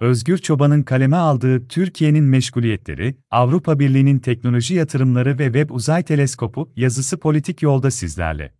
Özgür Çoban'ın kaleme aldığı Türkiye'nin Meşguliyetleri, Avrupa Birliği'nin teknoloji yatırımları ve Web Uzay Teleskopu yazısı politik yolda sizlerle.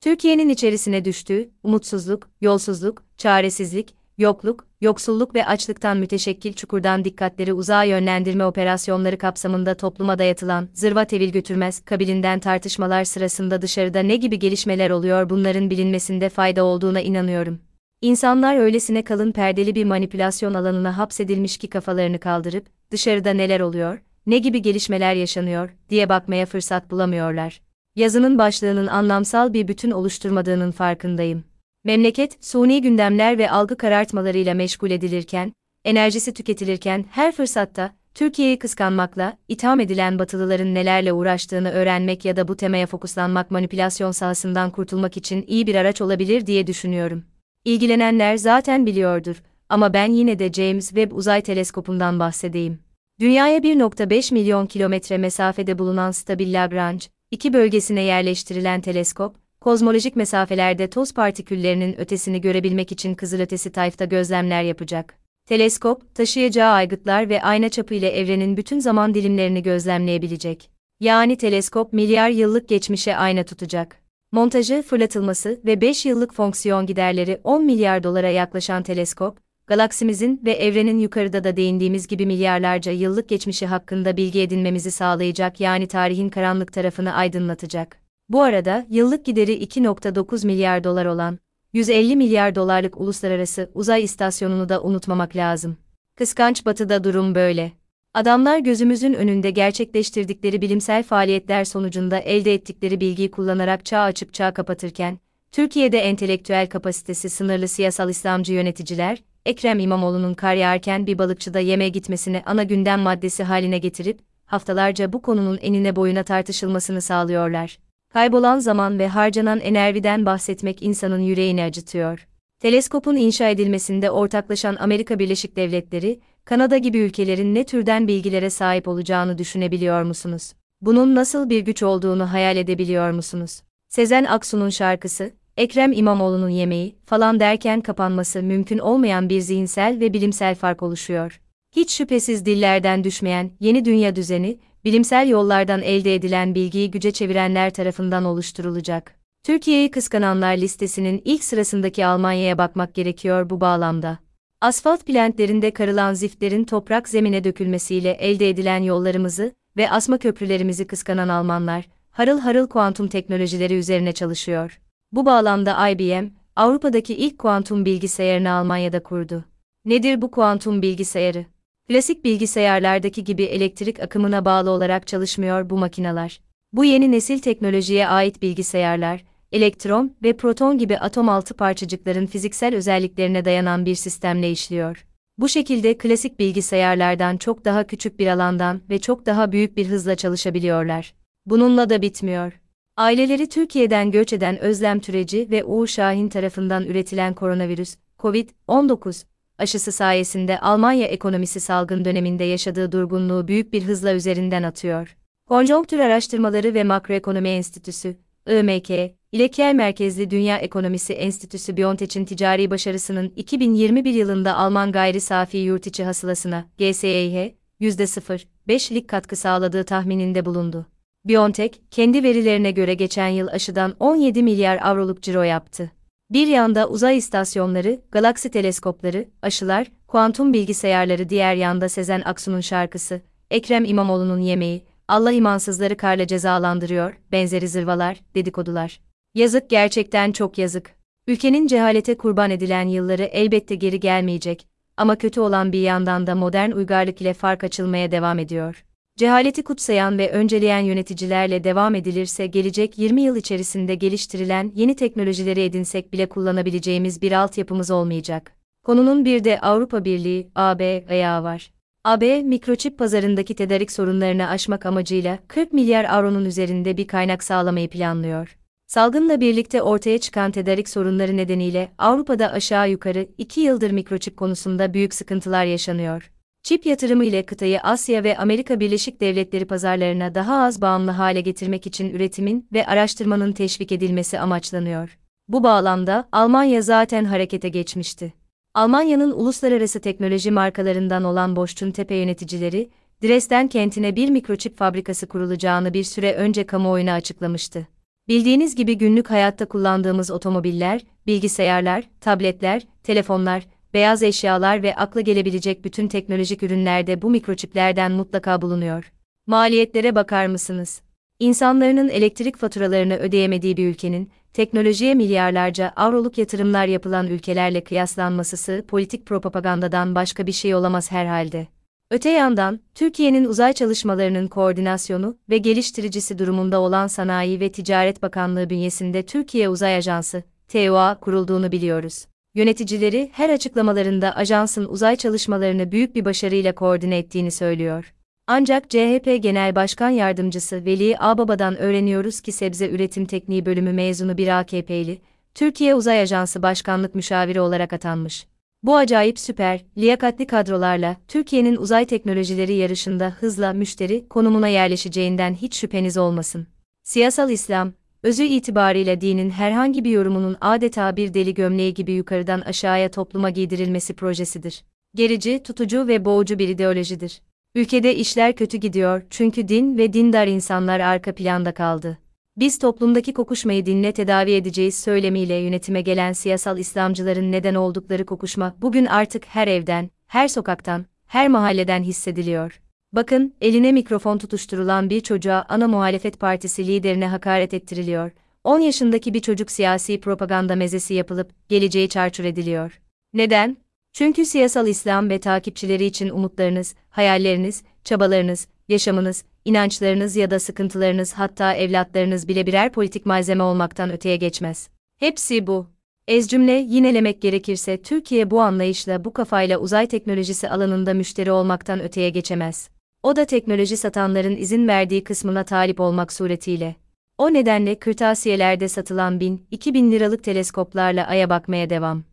Türkiye'nin içerisine düştüğü umutsuzluk, yolsuzluk, çaresizlik, yokluk, yoksulluk ve açlıktan müteşekkil çukurdan dikkatleri uzağa yönlendirme operasyonları kapsamında topluma dayatılan zırva tevil götürmez kabilinden tartışmalar sırasında dışarıda ne gibi gelişmeler oluyor bunların bilinmesinde fayda olduğuna inanıyorum. İnsanlar öylesine kalın perdeli bir manipülasyon alanına hapsedilmiş ki kafalarını kaldırıp dışarıda neler oluyor, ne gibi gelişmeler yaşanıyor diye bakmaya fırsat bulamıyorlar. Yazının başlığının anlamsal bir bütün oluşturmadığının farkındayım. Memleket, suni gündemler ve algı karartmalarıyla meşgul edilirken, enerjisi tüketilirken her fırsatta, Türkiye'yi kıskanmakla, itham edilen Batılıların nelerle uğraştığını öğrenmek ya da bu temaya fokuslanmak manipülasyon sahasından kurtulmak için iyi bir araç olabilir diye düşünüyorum. İlgilenenler zaten biliyordur ama ben yine de James Webb Uzay Teleskopu'ndan bahsedeyim. Dünyaya 1.5 milyon kilometre mesafede bulunan stabil Lagrange, iki bölgesine yerleştirilen teleskop, kozmolojik mesafelerde toz partiküllerinin ötesini görebilmek için kızılötesi tayfta gözlemler yapacak. Teleskop, taşıyacağı aygıtlar ve ayna çapı ile evrenin bütün zaman dilimlerini gözlemleyebilecek. Yani teleskop milyar yıllık geçmişe ayna tutacak. Montajı, fırlatılması ve 5 yıllık fonksiyon giderleri 10 milyar dolara yaklaşan teleskop, galaksimizin ve evrenin yukarıda da değindiğimiz gibi milyarlarca yıllık geçmişi hakkında bilgi edinmemizi sağlayacak yani tarihin karanlık tarafını aydınlatacak. Bu arada yıllık gideri 2.9 milyar dolar olan 150 milyar dolarlık uluslararası uzay istasyonunu da unutmamak lazım. Kıskanç batıda durum böyle. Adamlar gözümüzün önünde gerçekleştirdikleri bilimsel faaliyetler sonucunda elde ettikleri bilgiyi kullanarak çağ açıp çağ kapatırken, Türkiye'de entelektüel kapasitesi sınırlı siyasal İslamcı yöneticiler, Ekrem İmamoğlu'nun kar yağarken bir balıkçıda yeme gitmesini ana gündem maddesi haline getirip, haftalarca bu konunun enine boyuna tartışılmasını sağlıyorlar. Kaybolan zaman ve harcanan enerjiden bahsetmek insanın yüreğini acıtıyor. Teleskopun inşa edilmesinde ortaklaşan Amerika Birleşik Devletleri, Kanada gibi ülkelerin ne türden bilgilere sahip olacağını düşünebiliyor musunuz? Bunun nasıl bir güç olduğunu hayal edebiliyor musunuz? Sezen Aksu'nun şarkısı, Ekrem İmamoğlu'nun yemeği falan derken kapanması mümkün olmayan bir zihinsel ve bilimsel fark oluşuyor. Hiç şüphesiz dillerden düşmeyen yeni dünya düzeni, bilimsel yollardan elde edilen bilgiyi güce çevirenler tarafından oluşturulacak. Türkiye'yi kıskananlar listesinin ilk sırasındaki Almanya'ya bakmak gerekiyor bu bağlamda. Asfalt plantlerinde karılan ziftlerin toprak zemine dökülmesiyle elde edilen yollarımızı ve asma köprülerimizi kıskanan Almanlar, harıl harıl kuantum teknolojileri üzerine çalışıyor. Bu bağlamda IBM, Avrupa'daki ilk kuantum bilgisayarını Almanya'da kurdu. Nedir bu kuantum bilgisayarı? Klasik bilgisayarlardaki gibi elektrik akımına bağlı olarak çalışmıyor bu makineler. Bu yeni nesil teknolojiye ait bilgisayarlar, elektron ve proton gibi atom altı parçacıkların fiziksel özelliklerine dayanan bir sistemle işliyor. Bu şekilde klasik bilgisayarlardan çok daha küçük bir alandan ve çok daha büyük bir hızla çalışabiliyorlar. Bununla da bitmiyor. Aileleri Türkiye'den göç eden Özlem Türeci ve Uğur Şahin tarafından üretilen koronavirüs, COVID-19 aşısı sayesinde Almanya ekonomisi salgın döneminde yaşadığı durgunluğu büyük bir hızla üzerinden atıyor. Konjonktür Araştırmaları ve Makroekonomi Enstitüsü, IMK, ile Kiel merkezli Dünya Ekonomisi Enstitüsü Biontech'in ticari başarısının 2021 yılında Alman gayri safi yurt içi hasılasına, GSEH, %0,5'lik katkı sağladığı tahmininde bulundu. Biontech, kendi verilerine göre geçen yıl aşıdan 17 milyar avroluk ciro yaptı. Bir yanda uzay istasyonları, galaksi teleskopları, aşılar, kuantum bilgisayarları diğer yanda Sezen Aksu'nun şarkısı, Ekrem İmamoğlu'nun yemeği, Allah imansızları karla cezalandırıyor, benzeri zırvalar, dedikodular. Yazık gerçekten çok yazık. Ülkenin cehalete kurban edilen yılları elbette geri gelmeyecek ama kötü olan bir yandan da modern uygarlık ile fark açılmaya devam ediyor. Cehaleti kutsayan ve önceleyen yöneticilerle devam edilirse gelecek 20 yıl içerisinde geliştirilen yeni teknolojileri edinsek bile kullanabileceğimiz bir altyapımız olmayacak. Konunun bir de Avrupa Birliği, AB ayağı var. AB, mikroçip pazarındaki tedarik sorunlarını aşmak amacıyla 40 milyar avronun üzerinde bir kaynak sağlamayı planlıyor. Salgınla birlikte ortaya çıkan tedarik sorunları nedeniyle Avrupa'da aşağı yukarı 2 yıldır mikroçip konusunda büyük sıkıntılar yaşanıyor. Çip yatırımı ile kıtayı Asya ve Amerika Birleşik Devletleri pazarlarına daha az bağımlı hale getirmek için üretimin ve araştırmanın teşvik edilmesi amaçlanıyor. Bu bağlamda Almanya zaten harekete geçmişti. Almanya'nın uluslararası teknoloji markalarından olan Bosch'un tepe yöneticileri, Dresden kentine bir mikroçip fabrikası kurulacağını bir süre önce kamuoyuna açıklamıştı. Bildiğiniz gibi günlük hayatta kullandığımız otomobiller, bilgisayarlar, tabletler, telefonlar, beyaz eşyalar ve akla gelebilecek bütün teknolojik ürünlerde bu mikroçiplerden mutlaka bulunuyor. Maliyetlere bakar mısınız? İnsanların elektrik faturalarını ödeyemediği bir ülkenin, teknolojiye milyarlarca avroluk yatırımlar yapılan ülkelerle kıyaslanması politik propagandadan başka bir şey olamaz herhalde. Öte yandan, Türkiye'nin uzay çalışmalarının koordinasyonu ve geliştiricisi durumunda olan Sanayi ve Ticaret Bakanlığı bünyesinde Türkiye Uzay Ajansı, TUA kurulduğunu biliyoruz. Yöneticileri her açıklamalarında ajansın uzay çalışmalarını büyük bir başarıyla koordine ettiğini söylüyor. Ancak CHP Genel Başkan Yardımcısı Veli Ağbaba'dan öğreniyoruz ki Sebze Üretim Tekniği Bölümü mezunu bir AKP'li, Türkiye Uzay Ajansı Başkanlık Müşaviri olarak atanmış. Bu acayip süper, liyakatli kadrolarla Türkiye'nin uzay teknolojileri yarışında hızla müşteri konumuna yerleşeceğinden hiç şüpheniz olmasın. Siyasal İslam, özü itibariyle dinin herhangi bir yorumunun adeta bir deli gömleği gibi yukarıdan aşağıya topluma giydirilmesi projesidir. Gerici, tutucu ve boğucu bir ideolojidir. Ülkede işler kötü gidiyor çünkü din ve dindar insanlar arka planda kaldı. Biz toplumdaki kokuşmayı dinle tedavi edeceğiz söylemiyle yönetime gelen siyasal İslamcıların neden oldukları kokuşma bugün artık her evden, her sokaktan, her mahalleden hissediliyor. Bakın, eline mikrofon tutuşturulan bir çocuğa ana muhalefet partisi liderine hakaret ettiriliyor. 10 yaşındaki bir çocuk siyasi propaganda mezesi yapılıp geleceği çarçur ediliyor. Neden? Çünkü siyasal İslam ve takipçileri için umutlarınız, hayalleriniz, çabalarınız, yaşamınız, inançlarınız ya da sıkıntılarınız hatta evlatlarınız bile birer politik malzeme olmaktan öteye geçmez. Hepsi bu. Ez cümle yinelemek gerekirse Türkiye bu anlayışla bu kafayla uzay teknolojisi alanında müşteri olmaktan öteye geçemez. O da teknoloji satanların izin verdiği kısmına talip olmak suretiyle. O nedenle kırtasiyelerde satılan bin, 2000 liralık teleskoplarla aya bakmaya devam.